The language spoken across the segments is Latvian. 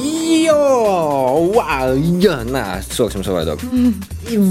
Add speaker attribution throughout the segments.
Speaker 1: Jo, wow, jā, nē, soksim savādāk.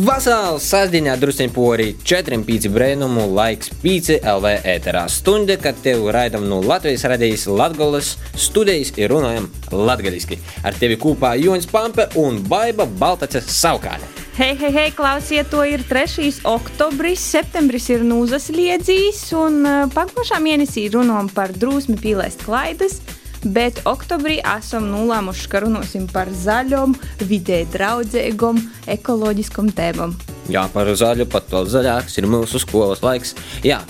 Speaker 1: Vasāls sasdiņā drusciņ porī 4-5 brēnumu laiks 5 LV ēterā stunde, kad tev raidam no Latvijas radijas Latgolas studijas ir runājam latgaliski. Ar tevi kopā Joņs Pampe un Baiba Baltace Saukāne.
Speaker 2: Hei, hei, hei, klausiet, to ir 3. oktobris, septembris ir nūzas liedzīs, un uh, pagājušā mēnesī runājam par drūsmi pīlēst klaidas, bet oktobrī esam nolēmuši, ka runāsim par zaļom, vidē draudzīgom, ekoloģiskom tēmām.
Speaker 1: Jā, par zaļu, pat vēl zaļāks ir mūsu skolas laiks. Jā,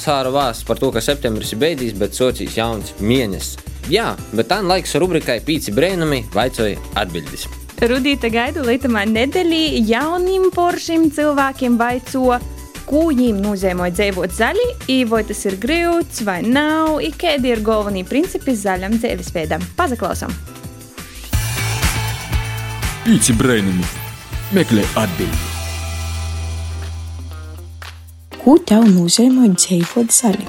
Speaker 1: sāra vārsts par to, ka septembris ir beidzies, bet socijas jauns mēnesis. Jā, bet tā laiks rubrikai Pīci Brēnumi vaicoja atbildes.
Speaker 2: Rudīta gaidu līdz nedēļā jauniem poršiem cilvēkiem vaico, ko viņiem nozīmē dzīvot zaļi, vai tas ir grūts vai nav, ir kādi ir galvenie principi zaļam dzīvesveidam. Pazaklausām!
Speaker 3: Pīci Brēnumi meklē atbildi.
Speaker 4: Ko tev nozīmē dzīvot zaļi?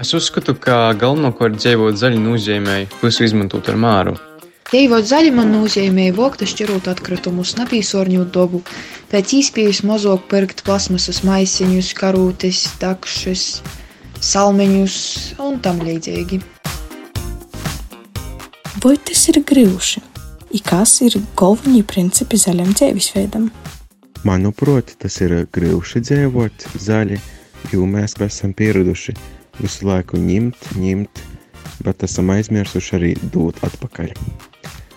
Speaker 5: Es uzskatu, ka galvenokārt dzīvot zaļi nozīmē visu izmantot ar māru.
Speaker 6: Dzīvot zaļi man nozīmē vākt šķirot atkritumus, nepīsorņot dabu, pēc iespējas mazāk pirkt plasmasas maisiņus, karūtes, takšas, salmeņus un tam līdzīgi.
Speaker 4: Vai tas ir grūti? Kas ir galvenie principi zaļam dzīvesveidam?
Speaker 7: Manuprāt, tas ir grūti dzīvot zaļi, jo mēs esam pieraduši visu laiku ņemt, ņemt, bet esam aizmirsuši arī dot atpakaļ.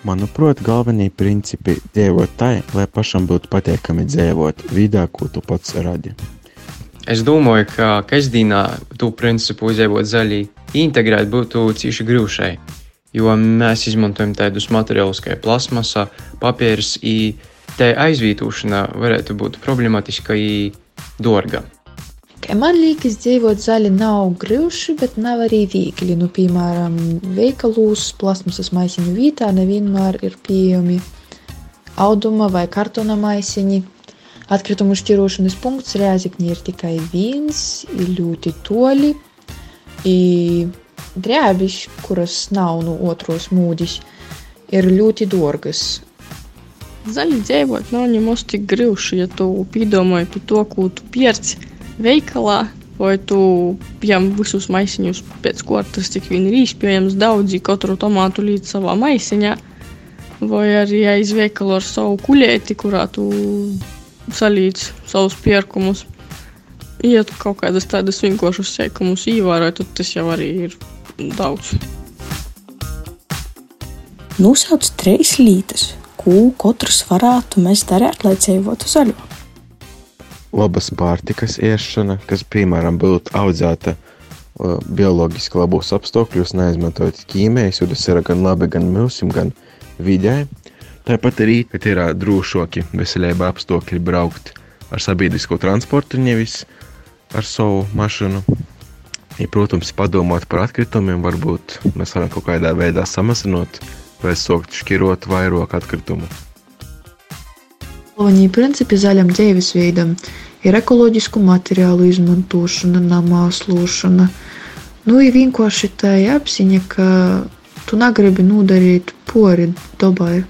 Speaker 7: Manuprāt, galvenie principi dzīvot tā, lai pašam būtu patīkami dzīvot vidā, ko tu pats radi.
Speaker 5: Es domāju, ka kasdienā to principu dzīvot zaļi integrēt būtu cieši grūšai, jo mēs izmantojam tādus materiālus kā plasmasa, papīrs, un tā aizvietošana varētu būt problemātiska un dārga.
Speaker 6: Kā man liekas, dzīvot zaļi nav grūti, bet nav arī viegli. Nu, piemēram, veikalos plasmasas maisiņu vietā nevienmēr ir pieejami auduma vai kartona maisiņi. Atkritumu šķirošanas punkts Rēzakņī ir tikai viens, ir ļoti toļi. Drēbis, kuras nav no otros mūdis, ir ļoti dārgas.
Speaker 8: Zaļi dzīvot nav nemaz tik grūti, ja tu piedomāji par to, ko tu pierci veikalā, vai tu pieņem visus maisiņus pēc kārtas, cik vien ir iespējams, daudzi katru tomātu līdz savā maisiņā, vai arī aiz veikalu ar savu kuļēti, kurā tu salīdz savus pierkumus. Ja tu kaut kādas tādas vienkāršas seikumus ievēroji, tad tas jau arī ir daudz.
Speaker 4: Nosauc trīs lietas, ko katrs varētu mēs darīt, lai dzīvotu zaļāk
Speaker 7: labas pārtikas ēšana, kas, piemēram, būtu audzēta uh, bioloģiski labos apstākļos, neizmantojot ķīmijas, jo tas ir gan labi gan mūsim, gan vidē. Tāpat arī ir drošāki veselībā apstākļi braukt ar sabiedrisko transportu, nevis ar savu mašīnu. Ja, protams, padomāt par atkritumiem, varbūt mēs varam kaut kādā veidā samazināt vai sākt šķirot vairāk atkritumu.
Speaker 6: Galvenie principi zaļam dzīvesveidam ir ekoloģisku materiālu izmantošana, namāslošana. Nu, ir vienkārši tā apziņa, ka tu negribi nodarīt pori dabai.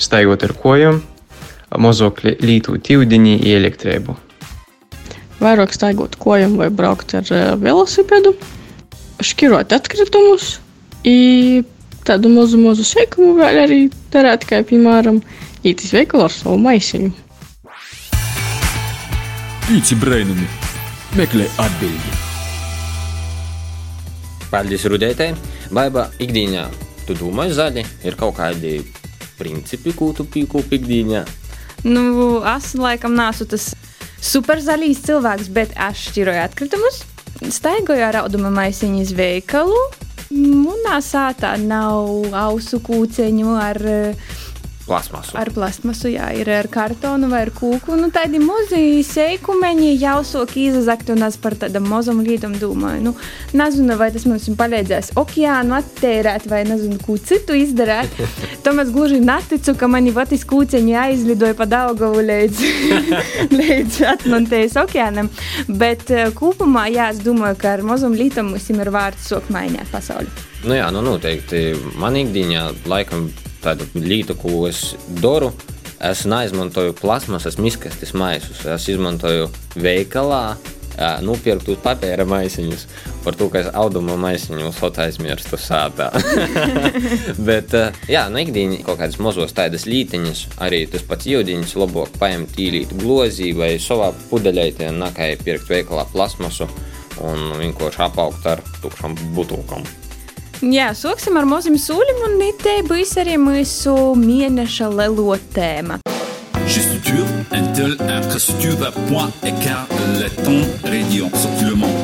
Speaker 5: Staigot ar kojām, mazāk lietot ūdeni, elektrību.
Speaker 8: Vairāk staigot kojām vai braukt ar velosipēdu, šķirot atkritumus, tādu mazu, mazu sēkumu vēl arī darīt, kā piemēram, ītis veikalu ar savu maisiņu.
Speaker 3: Pīci brainami meklē atbildi.
Speaker 1: Paldies Rudētē. Baiba ikdienā tu domā zaļi, ir kaut kādi principi, ko tu pīkūpi ikdienā?
Speaker 2: Nu, es laikam nesu tas superzaļīs cilvēks, bet es šķiroju atkritumus, staigoju ar auduma maisiņu iz veikalu. Manā sātā nav ausu kūceņu ar uh,
Speaker 1: plasmasu.
Speaker 2: Ar plasmasu, jā, ir ar kartonu vai ar kūku. Nu, tādi mazi seikumeņi jau sok izazakt, un es par tādam mazam līdam domāju. Nu, nezinu, vai tas mums palīdzēs okeānu attērēt, vai nezinu, ko citu izdarīt. Tomēr gluži neticu, ka mani vatis kūceņi aizlidoja pa Daugavu līdz, līdz Atlantijas okeānam. Bet uh, kopumā, jā, es domāju, ka ar mazam lītam mums ir vārds sok mainīt pasauli.
Speaker 1: Nu, jā, nu noteikti. Man ikdienā, laikam, tādu es daru, es neizmantoju plasmasas miskastes maisus. Es izmantoju veikalā nopirktus papīra maisiņus. Par to, ka es auduma maisiņus hot aizmirstu sātā. Bet, jā, no ikdienas kaut kādas mazos tādas lītiņas, arī tas pats jūdiņš labāk paņemt īlīt glozī vai savā pudeļaitē, nakai pirkt veikalā plasmasu un vienkārši apaugt ar tukšām butulkām.
Speaker 2: Jā, sāksim ar maziem sūļiem, un te būs arī mūsu mēneša lielo tēma.
Speaker 3: Structure, un tel infrastructure, point, écart, le ton, région, sortilement.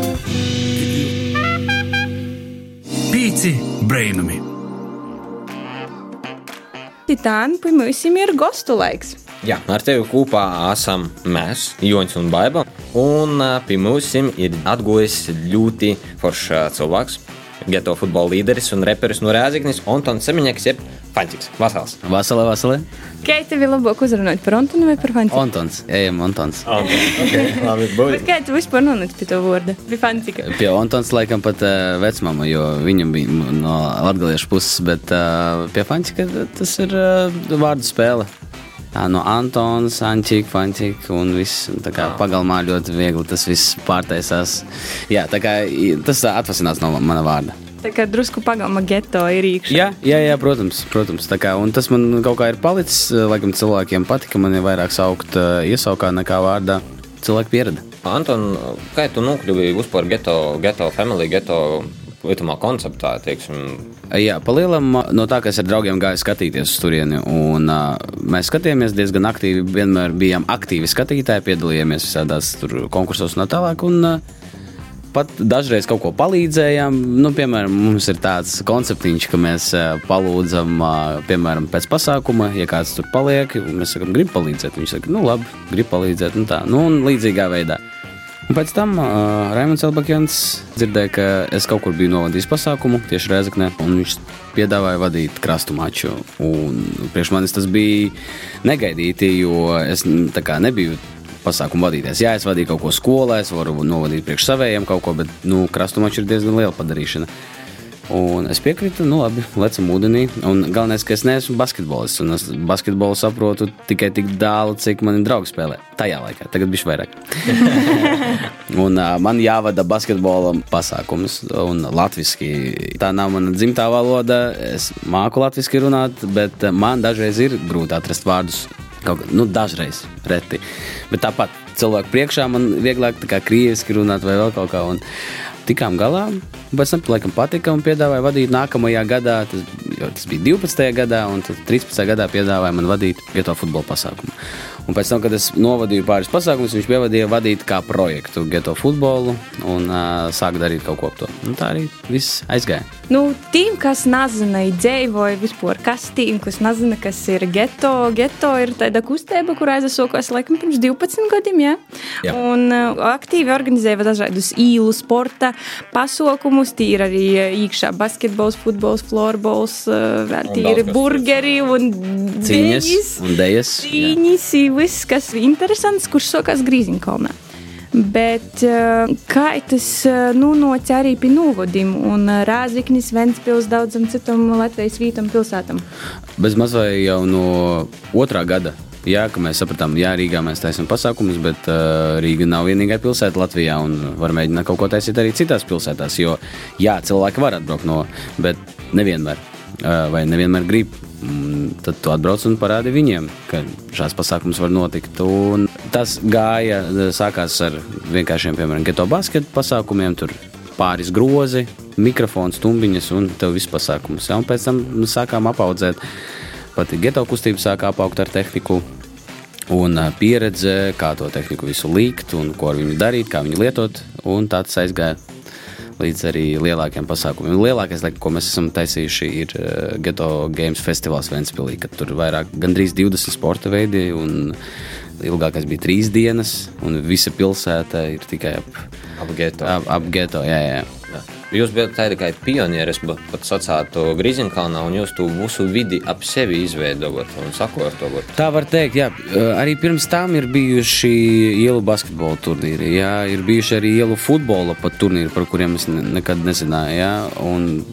Speaker 3: Pīci brainami.
Speaker 2: Titāni, pie mums ir gostu laiks.
Speaker 1: Jā, ar tevi kopā esam mēs, Joņš un Baiba. Un pie mums ir atgojis ļoti foršs cilvēks, geto futbola līderis un reperis no Rēzaknis, Antons Semiņš, jeb Fančiks. Vasals.
Speaker 9: Vasarā, vasarā.
Speaker 2: Kā tev ir labāk uzrunāt par Antonu vai par Fančiku?
Speaker 9: Antons, ejam, Antons.
Speaker 1: Okay, labi,
Speaker 2: Bet kā tu vispār nonāci pie tā vārda? Pie Fančika.
Speaker 9: Pie Antons laikam pat uh, vecmama, jo viņam bija no latgaliešu puses, bet uh, pie Fančika tas ir uh, vārdu spēle. No Antons, Ančika, Fančika un viss. Tā kā pagalmā ļoti viegli tas viss pārtaisās. Jā, tā kā tas atvasinās no mana vārda.
Speaker 2: Tā kā drusku pagalma geto ir iekšā.
Speaker 9: Jā, jā, jā protams, protams. Kā, un tas man kaut kā ir palicis. eh, Laikam cilvēkiem patika, man ir vairāk saukt uh, iesaukā nekā vārdā. Cilvēki pierada.
Speaker 1: Anton, kā tu nokļuvi vispār geto, geto family, geto Lietumā konceptā, teiksim,
Speaker 9: Jā, palielam no tā, ka es ar draugiem gāju skatīties uz turieni. Un, uh, mēs skatījāmies diezgan aktīvi. Vienmēr bijām aktīvi skatītāji, piedalījāmies visādās konkursos un tā tālāk. Un, uh, Pat dažreiz kaut ko palīdzējām. Nu, piemēram, mums ir tāds konceptiņš, ka mēs uh, palūdzam, uh, piemēram, pēc pasākuma, ja kāds tur paliek, un mēs sakām, grib palīdzēt. Viņš saka, nu, labi, grib palīdzēt, nu, tā, nu, un līdzīgā veidā. Un pēc tam uh, Raimons Elbakjans dzirdēja, ka es kaut kur biju novadījis pasākumu tieši Rēzaknē, un viņš piedāvāja vadīt krastu maču. Un priekš manis tas bija negaidīti, jo es tā kā nebiju pasākumu vadītājs. Jā, es vadīju kaut ko skolā, es varu novadīt priekš savējiem kaut ko, bet nu, krastu maču ir diezgan liela padarīšana. Un es piekrītu, nu labi, lecam ūdenī. Un galvenais, ka es neesmu basketbolists. Un es basketbolu saprotu tikai tik tālu, cik mani draugi spēlē. Tajā laikā, tagad bija vairāk. un uh, man jāvada basketbola pasākums, un latviešu. Tā nav mana dzimtā valoda. Es māku latviešu runāt, bet uh, man dažreiz ir grūti atrast vārdus. Kaut, nu, dažreiz, reti. Bet tāpat cilvēku priekšā man vieglāk krieviski runāt vai vēl kaut kā. Un tikām galā, pēc tam laikam patika un piedāvāja vadīt nākamajā gadā. Tas, tas bija 12. gadā, un tad 13. gadā piedāvāja man vadīt vieto futbola pasākumu. Un pēc tam, kad es novadīju pāris pasākumus, viņš pievadīja vadīt kā projektu geto futbolu un uh, sāka darīt kaut ko ap to. Un tā arī viss aizgāja.
Speaker 2: Nu, tiem, kas nezina, dzīvoja vispār, kas tiem, kas nezina, kas ir geto, geto ir tāda kustība, kur aizsākās laikam pirms 12 gadiem. Ja?
Speaker 1: Jā.
Speaker 2: Un uh, aktīvi organizēja dažādus īlu sporta pasākumus. Tie ir arī iekšā basketbols, futbols, florbols, uh, tie ir burgeri un
Speaker 9: Cīņas
Speaker 2: dejas,
Speaker 9: un dēļas.
Speaker 2: Cīņas, viss, kas ir interesants, kurš sākās Grīziņkalnā. Bet uh, kā tas uh, nu, notic arī pie novadim un uh, Rāziknis, Ventspils, daudzam citam Latvijas vītam pilsētam?
Speaker 9: Bez mazliet jau no otrā gada. Jā, ka mēs sapratām, jā, Rīgā mēs taisām pasākumus, bet uh, Rīga nav vienīgā pilsēta Latvijā un var mēģināt kaut ko taisīt arī citās pilsētās. Jo, jā, cilvēki var atbraukt no, bet nevienmēr. Uh, vai nevienmēr grib. Mm, Tad tu atbrauc un parādi viņiem, ka šāds pasākums var notikt. Un tas gāja, sākās ar vienkāršiem, piemēram, geto basketu pasākumiem. Tur pāris grozi, mikrofons, stumbiņas un tev viss pasākums. Ja? Un pēc tam sākām apaudzēt. Pati geto kustība sāka apaugt ar tehniku. Un ā, pieredze, kā to tehniku visu likt, un ko ar viņu darīt, kā viņu lietot. Un tā tas aizgāja līdz arī lielākiem pasākumiem. Lielākais, laikam, ko mēs esam taisījuši, ir uh, Geto Games festivāls Ventspilī, kad tur vairāk, gandrīz 20 sporta veidi un ilgākais bija trīs dienas, un visa pilsēta ir tikai ap,
Speaker 1: Ap geto.
Speaker 9: ap, ap geto. Jā, jā.
Speaker 1: Jūs bijat tādi kā pionieris, pat sacāt to Grīziņkalnā, un jūs to visu vidi ap sevi izveidojat un sakārtojat.
Speaker 9: Tā var teikt, jā. Arī pirms tam ir bijuši ielu basketbola turnīri, jā. ir bijuši arī ielu futbola pat turnīri, par kuriem es ne- nekad nezināju. Jā. Un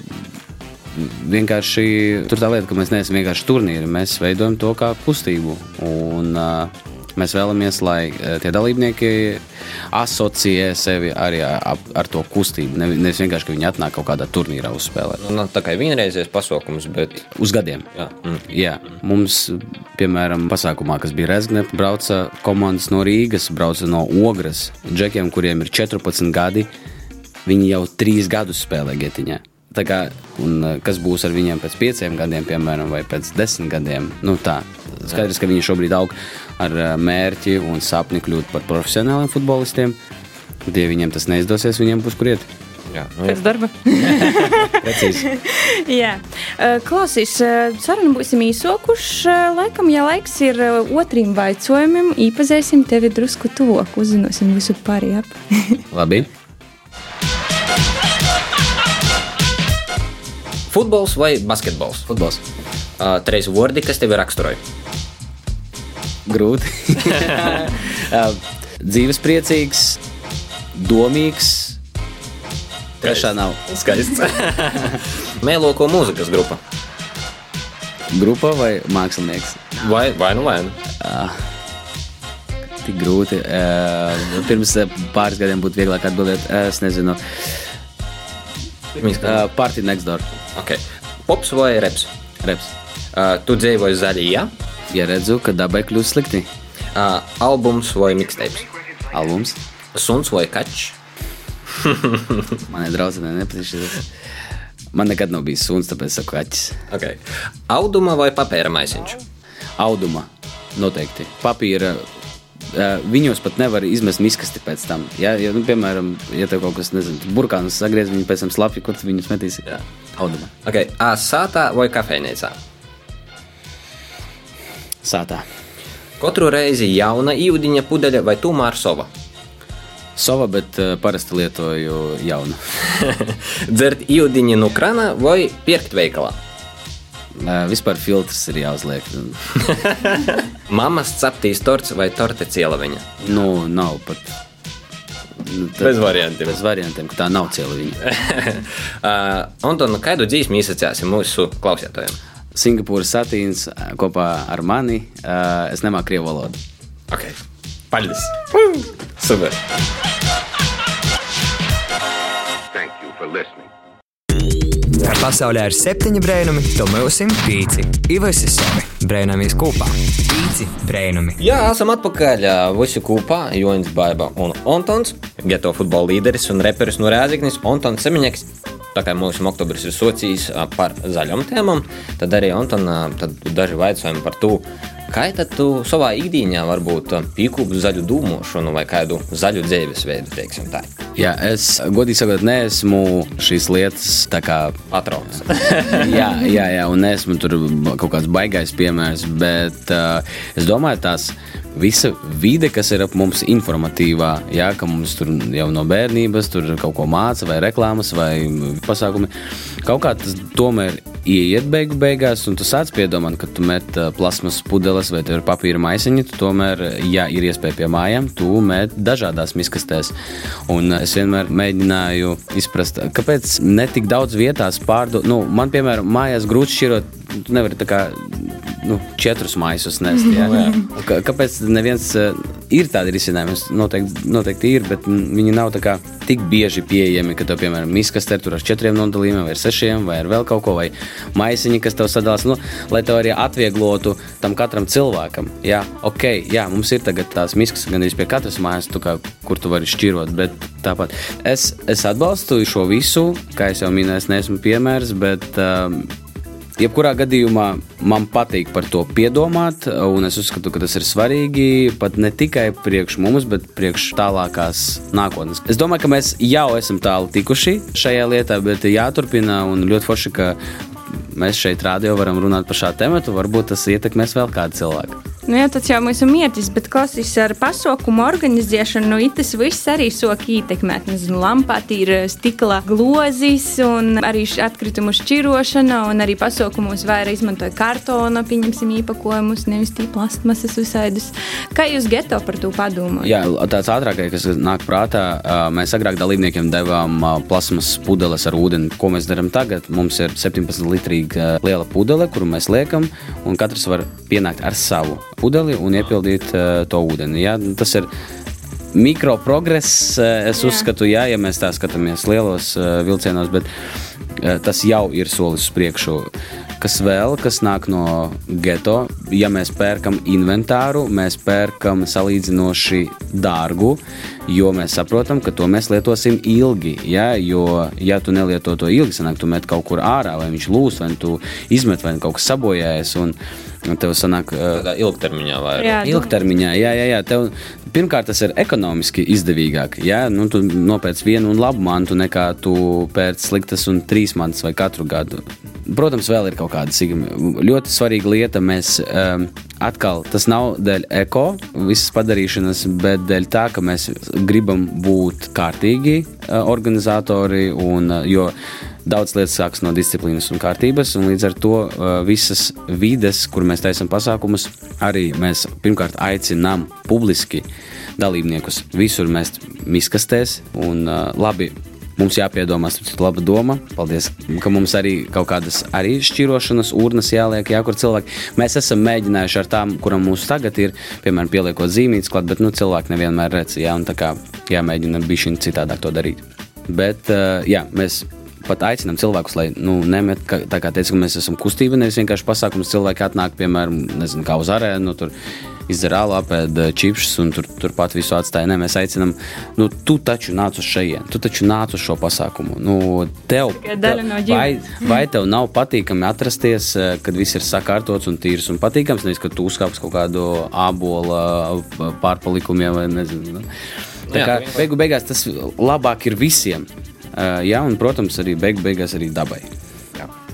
Speaker 9: vienkārši tur tā lieta, ka mēs neesam vienkārši turnīri, mēs veidojam to kā kustību. Un, uh, Mēs vēlamies, lai eh, tie dalībnieki asociē sevi arī ar, ar to kustību. Ne- Nevis vienkārši, ka viņi atnāk kaut kādā turnīrā uzspēlēt.
Speaker 1: Nu, tā kā vienreizējais pasākums, bet
Speaker 9: Uz gadiem.
Speaker 1: jā, mm.
Speaker 9: Jā, mums, piemēram, pasākumā, kas bija Rezgne, brauca komandas no Rīgas, brauca no Ogres. Džekiem, kuriem ir 14 gadi, viņi jau 3 gadus spēlē getiņā. Tā kā, un, eh, kas būs ar viņiem pēc pieciem gadiem, piemēram, vai pēc desmit gadiem? Nu, tā. Skaidrs, ka viņi šobrīd aug ar eh, mērķi un sapni kļūt par profesionāliem futbolistiem. Bet, ja viņiem tas neizdosies, viņiem būs kur iet.
Speaker 1: jā, nu,
Speaker 2: Pēc darba.
Speaker 9: Precīzi.
Speaker 2: Jā, Eh, klausīs, eh, sarunu būsim īsokuši. Laikam, ja laiks ir otrim vaicojumam, iepazīsim tevi drusku tuvāk, uzzināsim visu pārējo.
Speaker 9: Labi.
Speaker 1: Futbols vai basketbols?
Speaker 9: Futbols.
Speaker 1: Uh, Trīs vārdi, kas tevi raksturoja.
Speaker 9: Grūti. Dzīves priecīgs, domīgs. Trešā nav.
Speaker 1: Skaists. Mēloko mūzikas grupa.
Speaker 9: Grupa vai mākslinieks?
Speaker 1: Vai, vai nu vai nu?
Speaker 9: Tik grūti. Eh, Pirms pāris gadiem būtu vieglāk atbildēt. Es nezinu. Uh, Party next door.
Speaker 1: Okay. Pops vai reps?
Speaker 9: Reps.
Speaker 1: Uh, tu dzīvoji zaļajā.
Speaker 9: Ja redzu, ka dabai kļūst slikti.
Speaker 1: Uh, albums vai mixtapes?
Speaker 9: Albums.
Speaker 1: Suns vai kačs?
Speaker 9: Manai draudzenei nepatīk šis. Man nekad nav bijis suns, tāpēc saku acis.
Speaker 1: Okay. Auduma vai papēra maisiņš?
Speaker 9: Auduma. Noteikti. Papīra. Viņos pat nevar izmest miskasti pēc tam. Ja, ja, nu, piemēram, ja tev kaut kas, nezinu, burkāns sagriez, viņi pēc tam slapji, kur tu viņus metīsi? Jā. Auduma.
Speaker 1: Okay. Uh, sātā vai kafejnīcā?
Speaker 9: Sātā.
Speaker 1: Katru reizi jauna īūdiņa pudeļa vai tomēr sova?
Speaker 9: Sova, bet uh, parasti lietoju jaunu.
Speaker 1: Dzert īūdiņu no krana vai pirkt veikalā?
Speaker 9: Uh, vispār filtrs ir jāuzliek.
Speaker 1: Mamas ceptīs torts vai torte cielaviņa?
Speaker 9: Nu, nav pat. Nu,
Speaker 1: Bez variantiem.
Speaker 9: Bez variantiem, ka tā nav cieliņa.
Speaker 1: uh, Antoni, kādu dzīsmu izsacēsim mūsu klausītājiem?
Speaker 9: Singapūras satīns kopā ar mani. Uh, es nemāku krievu valodu.
Speaker 1: Okay. Paldies! Super!
Speaker 10: Kā pasaulē ir septiņi brēnumi, to mūsim pīci. Ivers ir savi. Brēnamies kopā. Pīci brēnumi.
Speaker 1: Jā, esam atpakaļ. Visi kopā - Joņš Baiba un Antons, geto futbola līderis un reperis no Rēzaknis, Antons Semiņeks. Tā kā mūsu oktobris ir sociījis ā, par zaļām tēmām, tad arī Antona tad daži jautājumi par to, kā tu savā ikdienā varbūt pīkūpu zaļu dūmošanu vai kādu zaļu dzīvesveidu, teiksim tā.
Speaker 9: Jā, es godīgi sakot, neesmu šīs lietas tā kā
Speaker 1: Atrauc.
Speaker 9: jā, jā, jā, un esmu tur kaut kāds baisais piemērs, bet uh, es domāju, tās visa vide, kas ir ap mums informatīvā, jā, ka mums tur jau no bērnības tur kaut ko māca, vai reklāmas, vai pasākumi. Kaut kā tas tomēr ieiet beigu beigās, un tu sāc piedomāt, ka tu met plasmas pudeles vai papīra maisiņi, tu tomēr, ja ir iespēja pie mājām, tu met dažādās miskastēs. Un es vienmēr mēģināju izprast, kāpēc ne tik daudz vietās pārdot. Nu, man, piemēram, mājās grūti šķirot, tu nevari tā kā nu, četrus maisus nest. Jā. Kā- Kāpēc neviens ir tādi risinājumi? Noteikti, noteikti ir, bet viņi nav tā kā tik bieži pieejami, ka tev, piemēram, miskastē tur ar četriem nodalījumiem, vai ar sešiem, vai ar vēl kaut ko, vai maisiņi, kas tev sadalās, nu, lai tev arī atvieglotu tam katram cilvēkam. Jā, ok, jā, mums ir tagad tās miskas gandrīz pie katras mājas, tu kā, kur tu vari šķirot, bet tāpat es, es atbalstu šo visu, kā jau minēju, es neesmu piemērs, bet um, Jebkurā gadījumā man patīk par to piedomāt, un es uzskatu, ka tas ir svarīgi pat ne tikai priekš mums, bet priekš tālākās nākotnes. Es domāju, ka mēs jau esam tālu tikuši šajā lietā, bet jāturpina un ļoti forši, ka mēs šeit rādio varam runāt par šādu tematu. Varbūt tas ietekmēs vēl kādu cilvēku.
Speaker 2: Nu, jā, tas jau mums ir mērķis, bet klausīs ar pasaukumu organizēšanu, nu, tas viss arī sok ietekmēt. Nezinu, lampāt ir stikla glozis un arī atkritumu šķirošana, un arī pasaukumos vairāk izmantoja kartona, pieņemsim īpakojumus, nevis tī plastmasas visādus. Kā jūs geto par to padomājat?
Speaker 9: Jā, tāds ātrākais, kas nāk prātā, mēs agrāk dalībniekiem devām plasmas pudeles ar ūdeni. Ko mēs darām tagad? Mums ir 17 litrīga liela pudele, kuru mēs liekam, un katrs var pienākt ar savu pudeli un iepildīt uh, to ūdeni. Ja? Tas ir mikro progress, uh, es jā. uzskatu, jā, ja mēs tā skatāmies lielos uh, vilcienos, bet uh, tas jau ir solis uz priekšu. Kas vēl, kas nāk no geto, ja mēs pērkam inventāru, mēs pērkam salīdzinoši dārgu, jo mēs saprotam, ka to mēs lietosim ilgi. Ja? Jo, ja tu nelieto to ilgi, sanāk, tu met kaut kur ārā, vai viņš lūs, vai tu izmet, vai kaut kas sabojājies. Un, Un tev sanāk,
Speaker 1: tādā ilgtermiņā vai
Speaker 9: jā, ilgtermiņā. Jā, jā, jā. Tev, pirmkārt, tas ir ekonomiski izdevīgāk. Jā, nu, tu nopērci vienu un labu mantu, nekā tu pērci sliktas un trīs mantas vai katru gadu. Protams, vēl ir kaut kāda sigma. Ļoti svarīga lieta. Mēs um, atkal, tas nav dēļ eko visas padarīšanas, bet dēļ tā, ka mēs gribam būt kārtīgi uh, organizatori. Un, uh, jo daudz lietas sākas no disciplīnas un kārtības, un līdz ar to uh, visas vides, kur mēs taisām pasākumus, arī mēs pirmkārt aicinām publiski dalībniekus visur mest miskastēs un uh, labi. Mums jāpiedomā, tas ir laba doma. Paldies, ka mums arī kaut kādas arī šķirošanas urnas jāliek, jā, kur cilvēki. Mēs esam mēģinājuši ar tām, kuram mums tagad ir, piemēram, pieliekot zīmītes klāt, bet nu, cilvēki nevienmēr redz, jā, un tā kā jāmēģina bišķiņ citādāk to darīt. Bet, uh, jā, mēs pat aicinām cilvēkus, lai nu, nemet, ka, tā kā teicu, ka mēs esam kustība, nevis vienkārši pasākums. Cilvēki atnāk, piemēram, nezinu, kā uz arēnu, nu, tur izdzer ālu, apēd čipsus un tur, turpat visu atstāja. Nē, mēs aicinām, nu, tu taču nāc uz šejienes, tu taču nāc uz šo pasākumu. Nu, tev, tev,
Speaker 2: no
Speaker 9: vai, vai tev nav patīkami atrasties, eh, kad viss ir sakārtots un tīrs un patīkams, nevis, ka tu uzkāpsi kaut kādu ābola pārpalikumiem vai nezinu. Nu. Tā kā beigu beigās tas labāk ir visiem. Uh, jā, un, protams, arī beigu beigās arī dabai.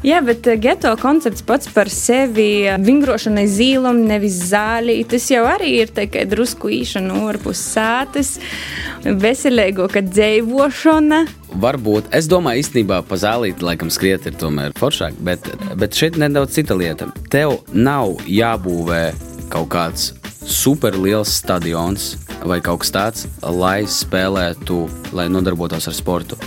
Speaker 2: Jā. Bet geto koncepts pats par sevi vingrošanai zīlam, nevis zālī. Tas jau arī ir tikai drusku īšana, ārpus sātes, veselīgāka dzīvošana.
Speaker 9: Varbūt. Es domāju, īstenībā pa zālīti laikam skriet ir tomēr foršāk, bet, bet šeit nedaudz cita lieta. Tev nav jābūvē kaut kāds superliels stadions vai kaut kas tāds, lai spēlētu, lai nodarbotos ar sportu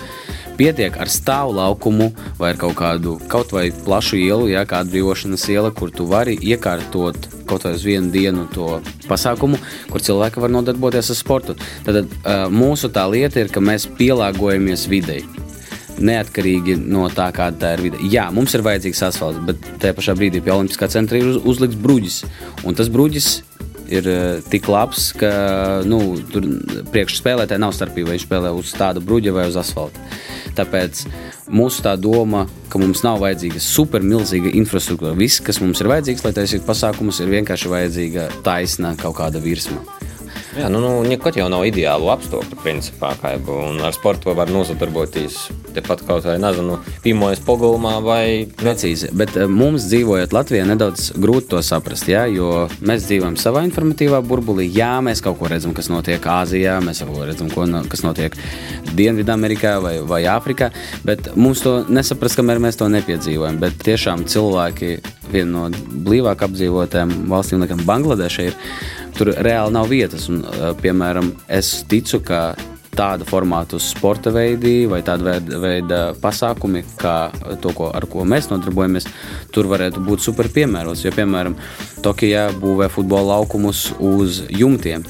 Speaker 9: pietiek ar stāvu laukumu vai ar kaut kādu kaut vai plašu ielu, ja kāda brīvošanas iela, kur tu vari iekārtot kaut vai uz vienu dienu to pasākumu, kur cilvēki var nodarboties ar sportu. Tad uh, mūsu tā lieta ir, ka mēs pielāgojamies videi. Neatkarīgi no tā, kāda tā ir vide. Jā, mums ir vajadzīgs asfalts, bet tajā pašā brīdī pie Olimpiskā centra ir uz, uzlikts bruģis. Un tas bruģis ir tik labs, ka nu, tur priekšspēlētāji nav starpība, vai viņš spēlē uz tāda bruģa vai uz asfalta. Tāpēc mūsu tā doma, ka mums nav vajadzīga supermilzīga infrastruktūra. Viss, kas mums ir vajadzīgs, lai taisītu pasākumus, ir vienkārši vajadzīga taisna kaut kāda virsma.
Speaker 1: Jā, nu, nu nekad jau nav ideālu apstākļu, principā, un ar sportu var nosadarboties. Tepat kaut vai, nezinu, pirmojas pogulmā vai.
Speaker 9: Precīzi, bet eh, mums dzīvojot Latvijā nedaudz grūti to saprast, jā, jo mēs dzīvojam savā informatīvā burbulī. Jā, mēs kaut ko redzam, kas notiek Āzijā, mēs kaut ko redzam, ko, kas notiek Dienvidamerikā vai, vai Āfrikā, bet mums to nesaprast, kamēr mēs to nepiedzīvojam. Bet tiešām cilvēki, viena no blīvāk apdzīvotām valstīm, laikam Bangladeša ir tur reāli nav vietas. Un, piemēram, es ticu, ka tāda formāta sporta veidi vai tāda veida pasākumi, kā to, ko, ar ko mēs nodarbojamies, tur varētu būt super piemērots. Jo, piemēram, Tokijā būvē futbola laukumus uz jumtiem.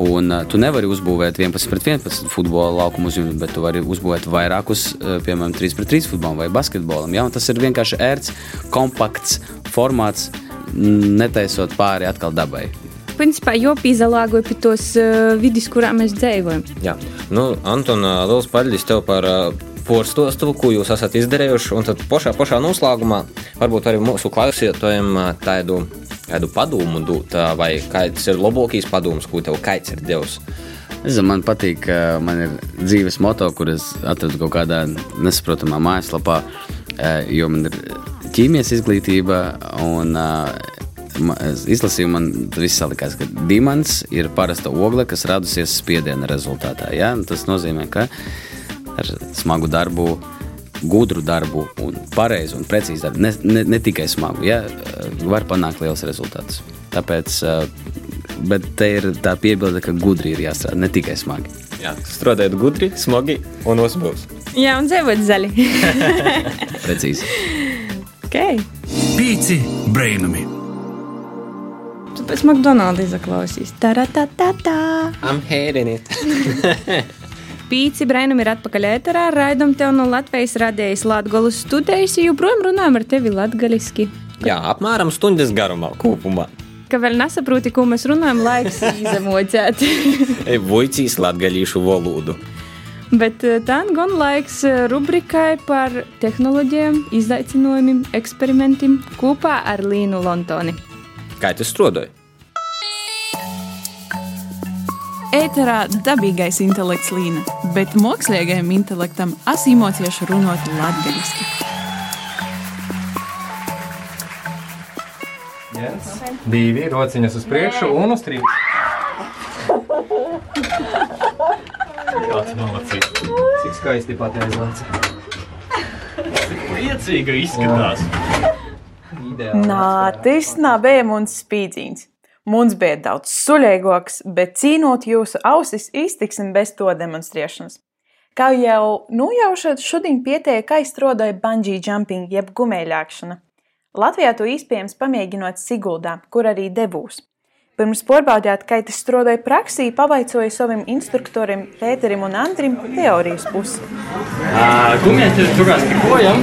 Speaker 9: Un uh, tu nevari uzbūvēt 11 pret 11 futbola laukumu uz jumta, bet tu vari uzbūvēt vairākus, uh, piemēram, 3 pret 3 futbolam vai basketbolam. Ja? Un tas ir vienkārši ērts, kompakts formāts, netaisot pāri atkal dabai
Speaker 2: principā jāpīzalāgoja pie tos uh, vidus, kurā mēs dzīvojam.
Speaker 1: Jā, nu, Antona, liels paldies tev par uh, porstostu, ko jūs esat izdarījuši, un tad pašā, pašā noslēgumā varbūt arī mūsu klausītājiem tādu, tādu padomu dot, vai kāds ir labākais padoms, ko tev kaits ir devis.
Speaker 9: Zinu, man patīk, ka man ir dzīves moto, kuras atradu kaut kādā nesaprotamā mājaslapā, jo man ir ķīmijas izglītība. Un, izlasīju, man viss salikās, ka dimants ir parasta ogle, kas radusies spiediena rezultātā. Ja? Tas nozīmē, ka ar smagu darbu, gudru darbu, un pareizu un precīzu darbu, ne, ne, ne tikai smagu, ja? var panākt liels rezultātus. Tāpēc, eh, bet te ir tā piebilde, ka gudri ir jāstrādā, ne tikai smagi.
Speaker 1: Jā, strādājot gudri, smagi un uzbūvs.
Speaker 2: Jā, un dzīvot zaļi.
Speaker 9: Precīzi.
Speaker 2: okay.
Speaker 3: Pīci brainami.
Speaker 2: Tu pēc McDonald's izaklausīs. Taratatata.
Speaker 1: I'm heading it.
Speaker 2: Pīci Brainam ir atpakaļ ēterā. Raidam tev no Latvijas radējas Latgolas studijas. Joprojām runājam ar tevi latgaliski.
Speaker 1: Jā, apmēram stundas garumā kopumā.
Speaker 2: Ka vēl nesaproti, ko mēs runājam, laiks izemocēt.
Speaker 1: Vojcīs latgalīšu valodu.
Speaker 2: Bet eh, tā gan laiks eh, rubrikai par tehnoloģijām, izaicinājumiem, eksperimentiem kopā ar Līnu Lontoni.
Speaker 1: Kā tas strādāja?
Speaker 11: Ēterā dabīgais intelekts līna, bet mākslīgajam intelektam asimocieši runāt latviešu.
Speaker 12: Viens, divi, rociņas uz priekšu un uz trīs. Ļoti malacīgi. Cik skaisti pateicis. Cik priecīga izskatās.
Speaker 13: Nā, tas nav bija mums spīdzīns. Mums bija daudz suļīgāks, bet cīnot jūsu ausis, iztiksim bez to demonstrēšanas. Kā jau nojaušat, šodien pietiek aizstrādāja bungee jumping, jeb gumēļākšana. Latvijā to iespējams pamēģinot Siguldā, kur arī debūs. Pirms pārbaudījāt, kā tas strādāja praksī, pavaicoja savam instruktoram Pēterim un Andrim teorijas pusi.
Speaker 12: Gumijā tev turās pie kojām.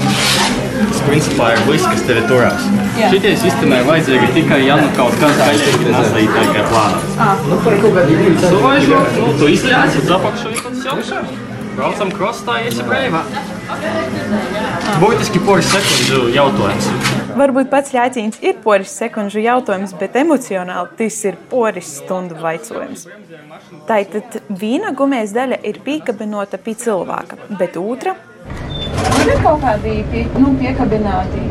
Speaker 12: Tas principā ir viss, kas tev ir turās. Šitie sistēmai vajadzēja tikai ja nu kaut kas gaļīgi neslīt tikai plānā. Suvaižo, nu, tu izļāsi uz apakšu un tad jau braucam krostā, esi breivā. Būtiski poris sekundžu jautājums.
Speaker 13: Varbūt pats jācīns ir poris sekundžu jautājums, bet emocionāli tas ir poris stundu vaicojums. Tātad viena gumijas daļa ir piekabinota pie cilvēka, bet otra ir kaut kādi pie, nu, piekabināti.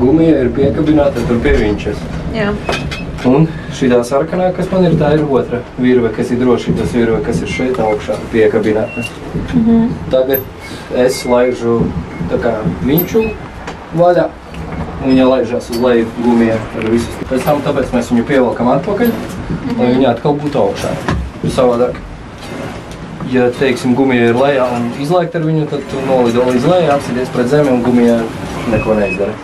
Speaker 12: Gumija ir piekabināta tur pie viņas.
Speaker 13: Jā.
Speaker 12: Un šī sarkanā, kas man ir, tā ir otra virve, kas ir drošības virve, kas ir šeit augšā piekabināta.
Speaker 13: Mhm.
Speaker 12: Tagad es laižu tā kā viņu vaļā. Un viņa laižās uz leju gumijā ar visu. Pēc tam tāpēc mēs viņu pievelkam atpakaļ, lai viņa atkal būtu augšā. Savādāk. Ja, teiksim, gumija ir lejā un izlaikta ar viņu, tad tu nolido līdz lejai, apsidies pret zemi un gumija neko neizdara.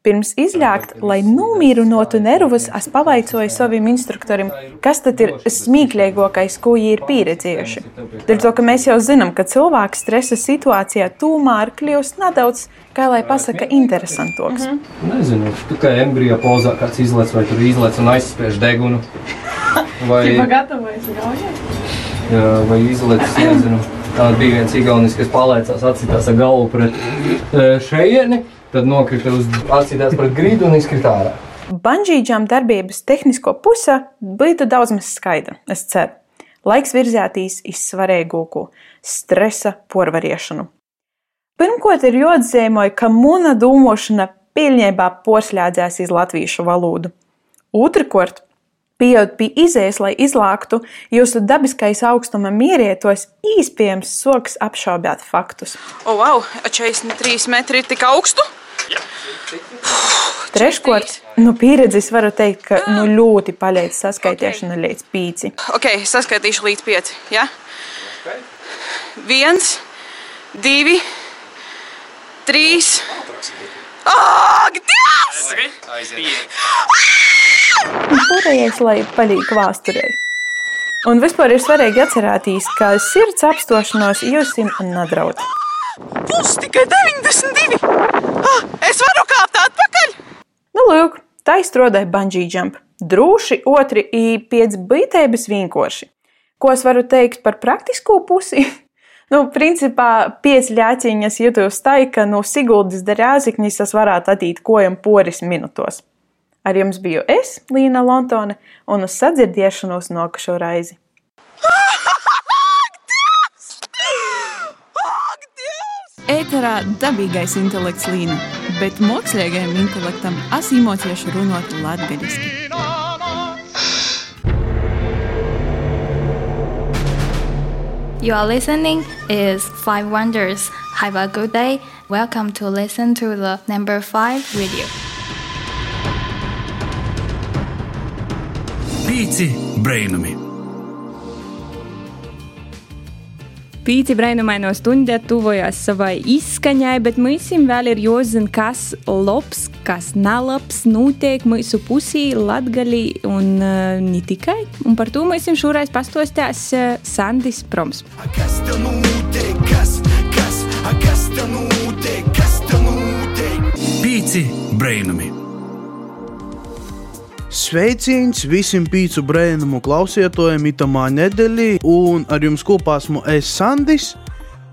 Speaker 13: Pirms izļākt, lai nomierinātu nervus, es pavaicoju savam instruktoram, kas tad ir smieklīgākais, ko viņi ir pieredzējuši. Dēļ to, ka mēs jau zinām, ka cilvēks stresa situācijā tomēr kļūst nedaudz, kā lai pasaka, interesantāks.
Speaker 12: Nezinu, tu kā embrija pozā kāds izlaiž vai tur izlaiž un aizspiež degunu. Vai,
Speaker 13: gatavojas gaujai?
Speaker 12: jā, vai izlaiž, nezinu. Tā bija viens igaunis, kas palēcās atsitās ar galvu pret e, šejieni, tad nokrita uz atsitās pret grīdu un izkrita ārā.
Speaker 13: Banģīģām darbības tehnisko pusē bija daudz maz skaidra, es ceru. Laiks virzētīs iz svarīgāko - stresa porvariešanu. Pirmkārt, ir jāatzīmē, ka mūna domāšana pilnībā porslēdzās iz latviešu valodu. Otrakārt, pieejot pie izējas, lai izlāktu, jūsu dabiskais augstuma mierietos īspējams soks apšaubīt faktus.
Speaker 11: O, wow, 43 metri ir tik augstu?
Speaker 13: Treškārt, no pieredzes varu teikt, ka nu ļoti palīdz saskaitīšana līdz pīci.
Speaker 11: Ok, saskaitīšu līdz 5. Ja? Viens, divi, trīs. Ak, Dievs!
Speaker 13: Pārējais, lai palīdz vēsturē. Un vispār ir svarīgi atcerēties, ka sirds apstošanos jūs nedraud.
Speaker 11: Būs tikai 92! Ah, es varu kāpt atpakaļ!
Speaker 13: Nu, lūk, tā izstrādāja bungee jump. Droši, otri ir pēc būtības vienkārši. Ko es varu teikt par praktisko pusi? Nu, principā, pieci ļāciņas YouTube staika no Siguldas derēziknis, tas varētu atīt kojam poris minutos. Ar jums biju es, Līna Lontone, un uz sadzirdēšanos nokašo raizi. Ēterā dabīgais intelekts līna, bet mākslīgajam intelektam asimotieši runāt latgaļiski.
Speaker 14: You are listening is Five Wonders. Have a good day. Welcome to listen to the number five radio.
Speaker 3: Pīci brainami!
Speaker 2: Pīci brainumaino stundē tuvojas savai izskaņai, bet mums vēl ir jāzina, kas labs, kas nelabs, notiek mūsu pusī, latgalī un uh, ne tikai. Un par to mums šoreiz pastostās uh, Sandis Proms.
Speaker 15: Kas tev notiek? Kas, kas, a, kas tev notiek? Kas tev notiek?
Speaker 3: Pīci brainami!
Speaker 16: Sveiciens visiem pīcu brēnumu klausietojiem itamā nedēļā, un ar jums kopā esmu es Sandis,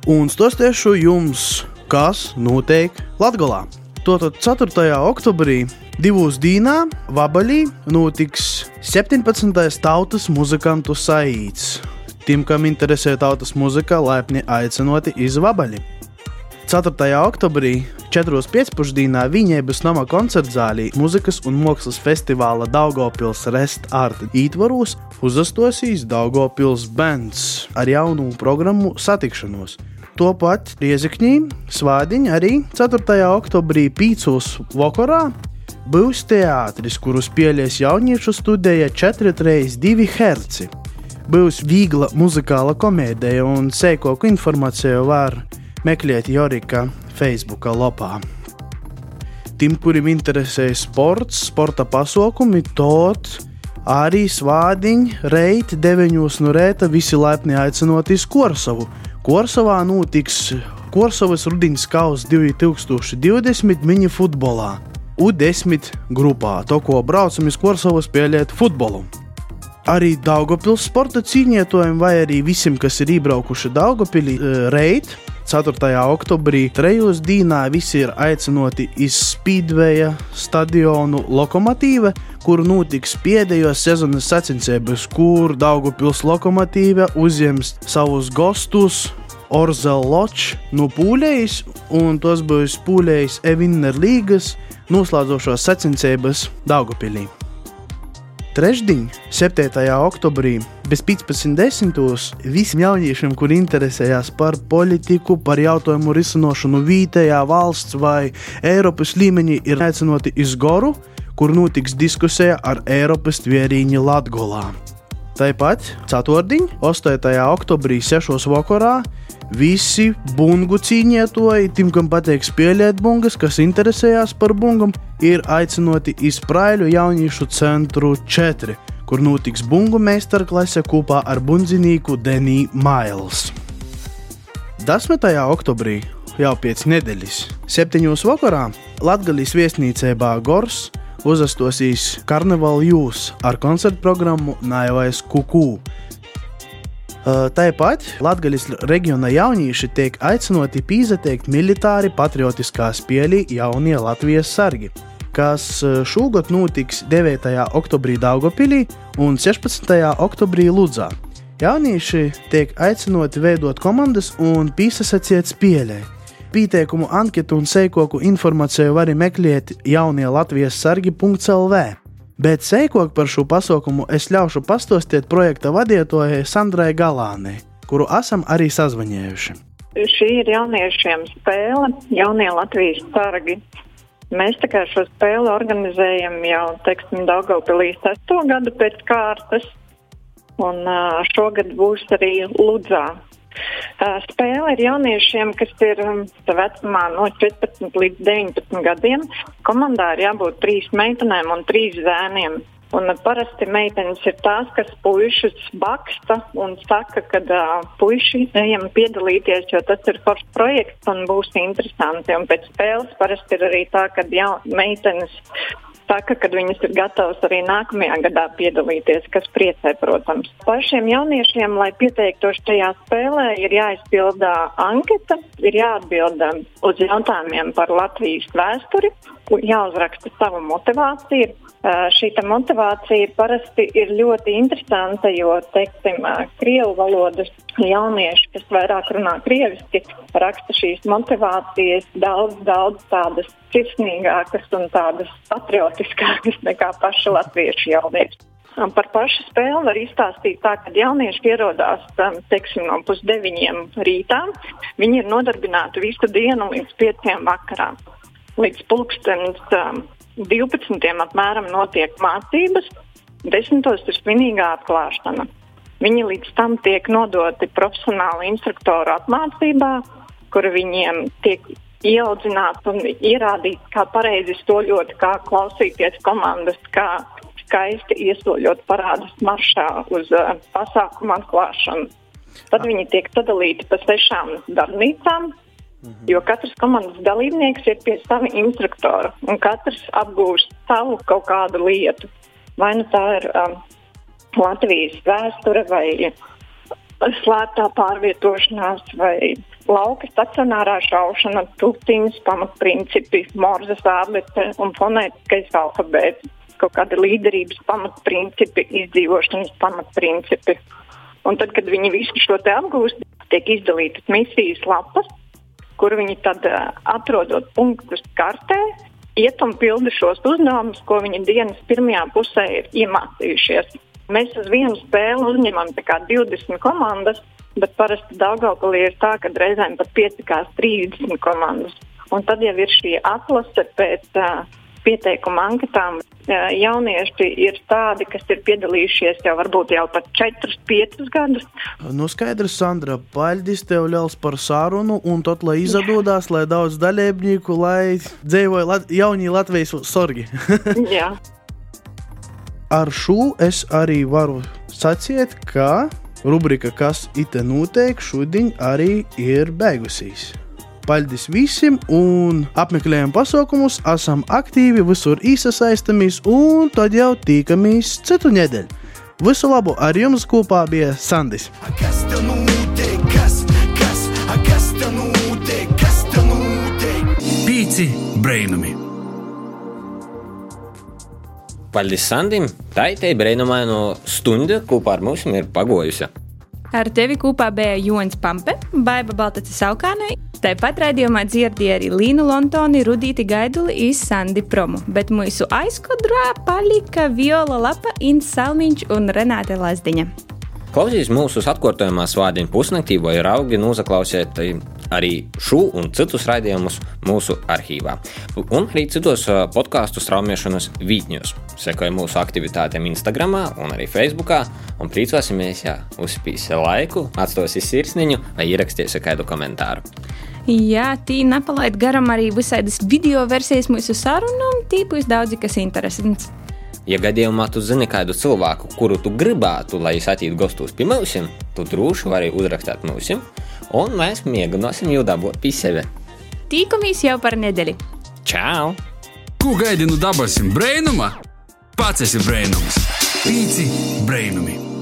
Speaker 16: un stostiešu jums, kas notiek Latgalā. Tātad 4. oktobrī divos dīnā Vabaļī notiks 17. tautas muzikantu saīts. Tiem, kam interesē tautas muzika, laipni aicinoti iz Vabaļi. 4. oktobrī 4.5. Viņēbas nama koncertzālī muzikas un mākslas festivāla Daugopils Rest Art ītvaros uzastosīs Daugopils bands ar jaunu programmu satikšanos. Topat Riezikņī svādiņa arī 4. oktobrī Pīcūs vakarā būs teātris, kurus pielies jauniešu studija 432 Hz. Būs viegla muzikāla komēdija un sēkoku informāciju var meklēt Jorika Facebook lapā. Tiem, kuriem interesē sports, sporta pasākumi, tot arī svādiņi, reiti 9 no rīta visi laipni aicinot uz Korsavu. Korsavā notiks Korsavas rudens kausa 2020 mini futbolā. U10 grupā, to ko braucam uz Korsavas spēlēt futbolu. Arī Daugopils sporta cīņotājiem, vai arī visiem, kas ir iebraukuši Daugopilī, reit 4. oktobrī, trejos dīnā visi ir aicināti uz Speedway stadionu Lokomotīva, kur notiks pēdējos sezonas sacensības, kur Daugopils lokomotīva uzņems savus gostus. Orzel Ločs no Pūlējas, un tos būs Pūlējas Evinner līgas noslēdzošās sacensības Daugopilī. Trešdien, 7. oktobrī, bez 15.10. visiem jauniešiem, kuri interesējās par politiku, par jautājumu risināšanu vietējā valsts vai Eiropas līmenī, ir aicināti uz Goru, kur notiks diskusija ar Eiropas tvērīņu Latgolā. Tāpat ceturtdien, 8. oktobrī, 6. vakarā, visi bungu cīņotāji, tiem, kam patīk spēlēt bungas, kas interesējās par bungām, ir aicināti uz Praiļu jauniešu centru 4, kur notiks bungu meistarklase kopā ar bunzinīku Deniju Mails. 10. oktobrī, jau pēc nedēļas, 7. vakarā, Latvijas viesnīcībā Gors uzastosīs Karnevāla jūs ar koncertu programmu Naivais Kuku. Tāpat Latvijas reģiona jaunieši tiek aicināti pīzateikt militāri patriotiskā spēlī jaunie Latvijas sargi, kas šogad notiks 9. oktobrī Daugopilī un 16. oktobrī Ludzā. Jaunieši tiek aicināti veidot komandas un pīsasaciet spēlē. Pieteikumu anketu un seikoku informāciju var meklēt jaunie Latvijas sargi.lv. Bet seikok par šo pasaukumu es ļaušu pastostīt projekta vadītājai Sandrai Galānai, kuru esam arī sazvanījuši.
Speaker 17: Šī ir jauniešiem spēle, jaunie Latvijas sargi. Mēs tā kā šo spēli organizējam jau, Daugavpilī sesto gadu pēc kārtas, un šogad būs arī Ludzā. Uh, spēle ir jauniešiem, kas ir um, vecumā no 14 līdz 19 gadiem. Komandā ir jābūt trīs meitenēm un trīs zēniem. Un parasti meitenes ir tās, kas puišus baksta un saka, ka uh, puiši ejam piedalīties, jo tas ir foršs projekts un būs interesanti. Un pēc spēles parasti ir arī tā, ka meitenes saka, ka viņas ir gatavas arī nākamajā gadā piedalīties, kas priecē, protams. Pašiem jauniešiem, lai pieteiktos šajā spēlē, ir jāizpildā anketa, ir jāatbild um, uz jautājumiem par Latvijas vēsturi, jāuzraksta sava motivācija. Šī motivācija parasti ir ļoti interesanta, jo, teiksim, krievu valodas jaunieši, kas vairāk runā krieviski, raksta šīs motivācijas daudz, daudz tādas sirsnīgākas un tādas patriotiskākas nekā paši latviešu jaunieši. Par pašu spēli var izstāstīt tā, ka jaunieši ierodās teiksim, no pusdeviņiem rītā. Viņi ir nodarbināti visu dienu līdz pieciem vakarā. Līdz pulkstenis um, 12. apmēram notiek mācības, 10. ir svinīgā atklāšana. Viņi līdz tam tiek nodoti profesionāla instruktora apmācībā, kur viņiem tiek ieaudzināts un ierādīts, kā pareizi soļot, kā klausīties komandas, kā skaisti iesoļot parādus maršā uz uh, pasākumu atklāšanu. Tad viņi tiek sadalīti pa sešām darbnīcām. Jo katrs komandas dalībnieks ir pie sava instruktora un katrs apgūst savu kaut kādu lietu. Vai nu tā ir um, Latvijas vēsture, vai slēptā pārvietošanās, vai lauka stacionārā šaušana, tūkstošiem pamatprincipi, morzes ābete un fonētiskais alfabēts, kaut kādi līderības pamatprincipi, izdzīvošanas pamatprincipi. Un tad, kad viņi visu šo te apgūst, tiek izdalītas misijas lapas, kur viņi tad atrodot punktus kartē, iet un pilda šos uzdevumus, ko viņi dienas pirmajā pusē ir iemācījušies. Mēs uz vienu spēli uzņemam 20 komandas, bet parasti Daugopilī ir tā, ka reizēm pat piecikās 30 komandas. Un tad jau ir šī atlase pēc uh, pieteikuma anketām jaunieši ir tādi, kas ir piedalījušies jau varbūt jau pat 4, 5 gadus.
Speaker 16: Nu, skaidrs, Sandra, paļģis tev ļaus par sarunu, un tad, lai izdodas, lai daudz dalībnieku, lai dzīvoja lat jaunie Latvijas sorgi.
Speaker 17: Jā.
Speaker 16: Ar šo es arī varu sacīt, ka rubrika, kas ite notiek, šodien arī ir beigusies. Paldies visiem un apmeklējam pasaukumus, esam aktīvi, visur īsasaistamies un tad jau tīkamies citu nedēļu. Visu labu ar jums kopā bija Sandis.
Speaker 15: Kas te notiek? Kas, kas, kas te notiek? Kas te notiek?
Speaker 3: Pīci brainami!
Speaker 1: Paldies Sandim! Tā ir tā brīnumaina stunda kopā ar mums ir pagojusi.
Speaker 2: Ar tevi kopā bija Jonas Pampe, Baiva Baltacis Saukānai. Tāpat raidījumā dzirdēja arī Līnu Lontoni, Rudīti Gaiduli un Sandi Promu, bet mūsu aizkodrā palika Viola Lapa, Inns Salmiņš un Renāte Lazdiņa.
Speaker 1: Klausīs mūsu atkārtojumā svādiņu pusnaktī vai raugi nozaklausiet arī šo un citus raidījumus mūsu arhīvā. Un arī citos podkāstu straumēšanas vītņos. Sekoja mūsu aktivitātēm Instagram un arī Facebook. Un priecāsimies, ja uzspīsi laiku, atstāsi sirsniņu vai ierakstīsi kādu komentāru.
Speaker 2: Jā, tī nepalaid garām arī visādas video versijas mūsu sarunām, tīpaši daudzi, kas interesants.
Speaker 1: Ja gadījumā tu zini kādu cilvēku, kuru tu gribētu, lai es attīstītu gastos pie mums, tu droši vari uzrakstīt mums, un mēs mēģināsim jau dabūt pie sevi.
Speaker 2: Tīkamies jau par nedēļu.
Speaker 1: Čau!
Speaker 3: Ko gaidi no dabasim brēnuma? Pats esi brēnums! Pīci brēnumi!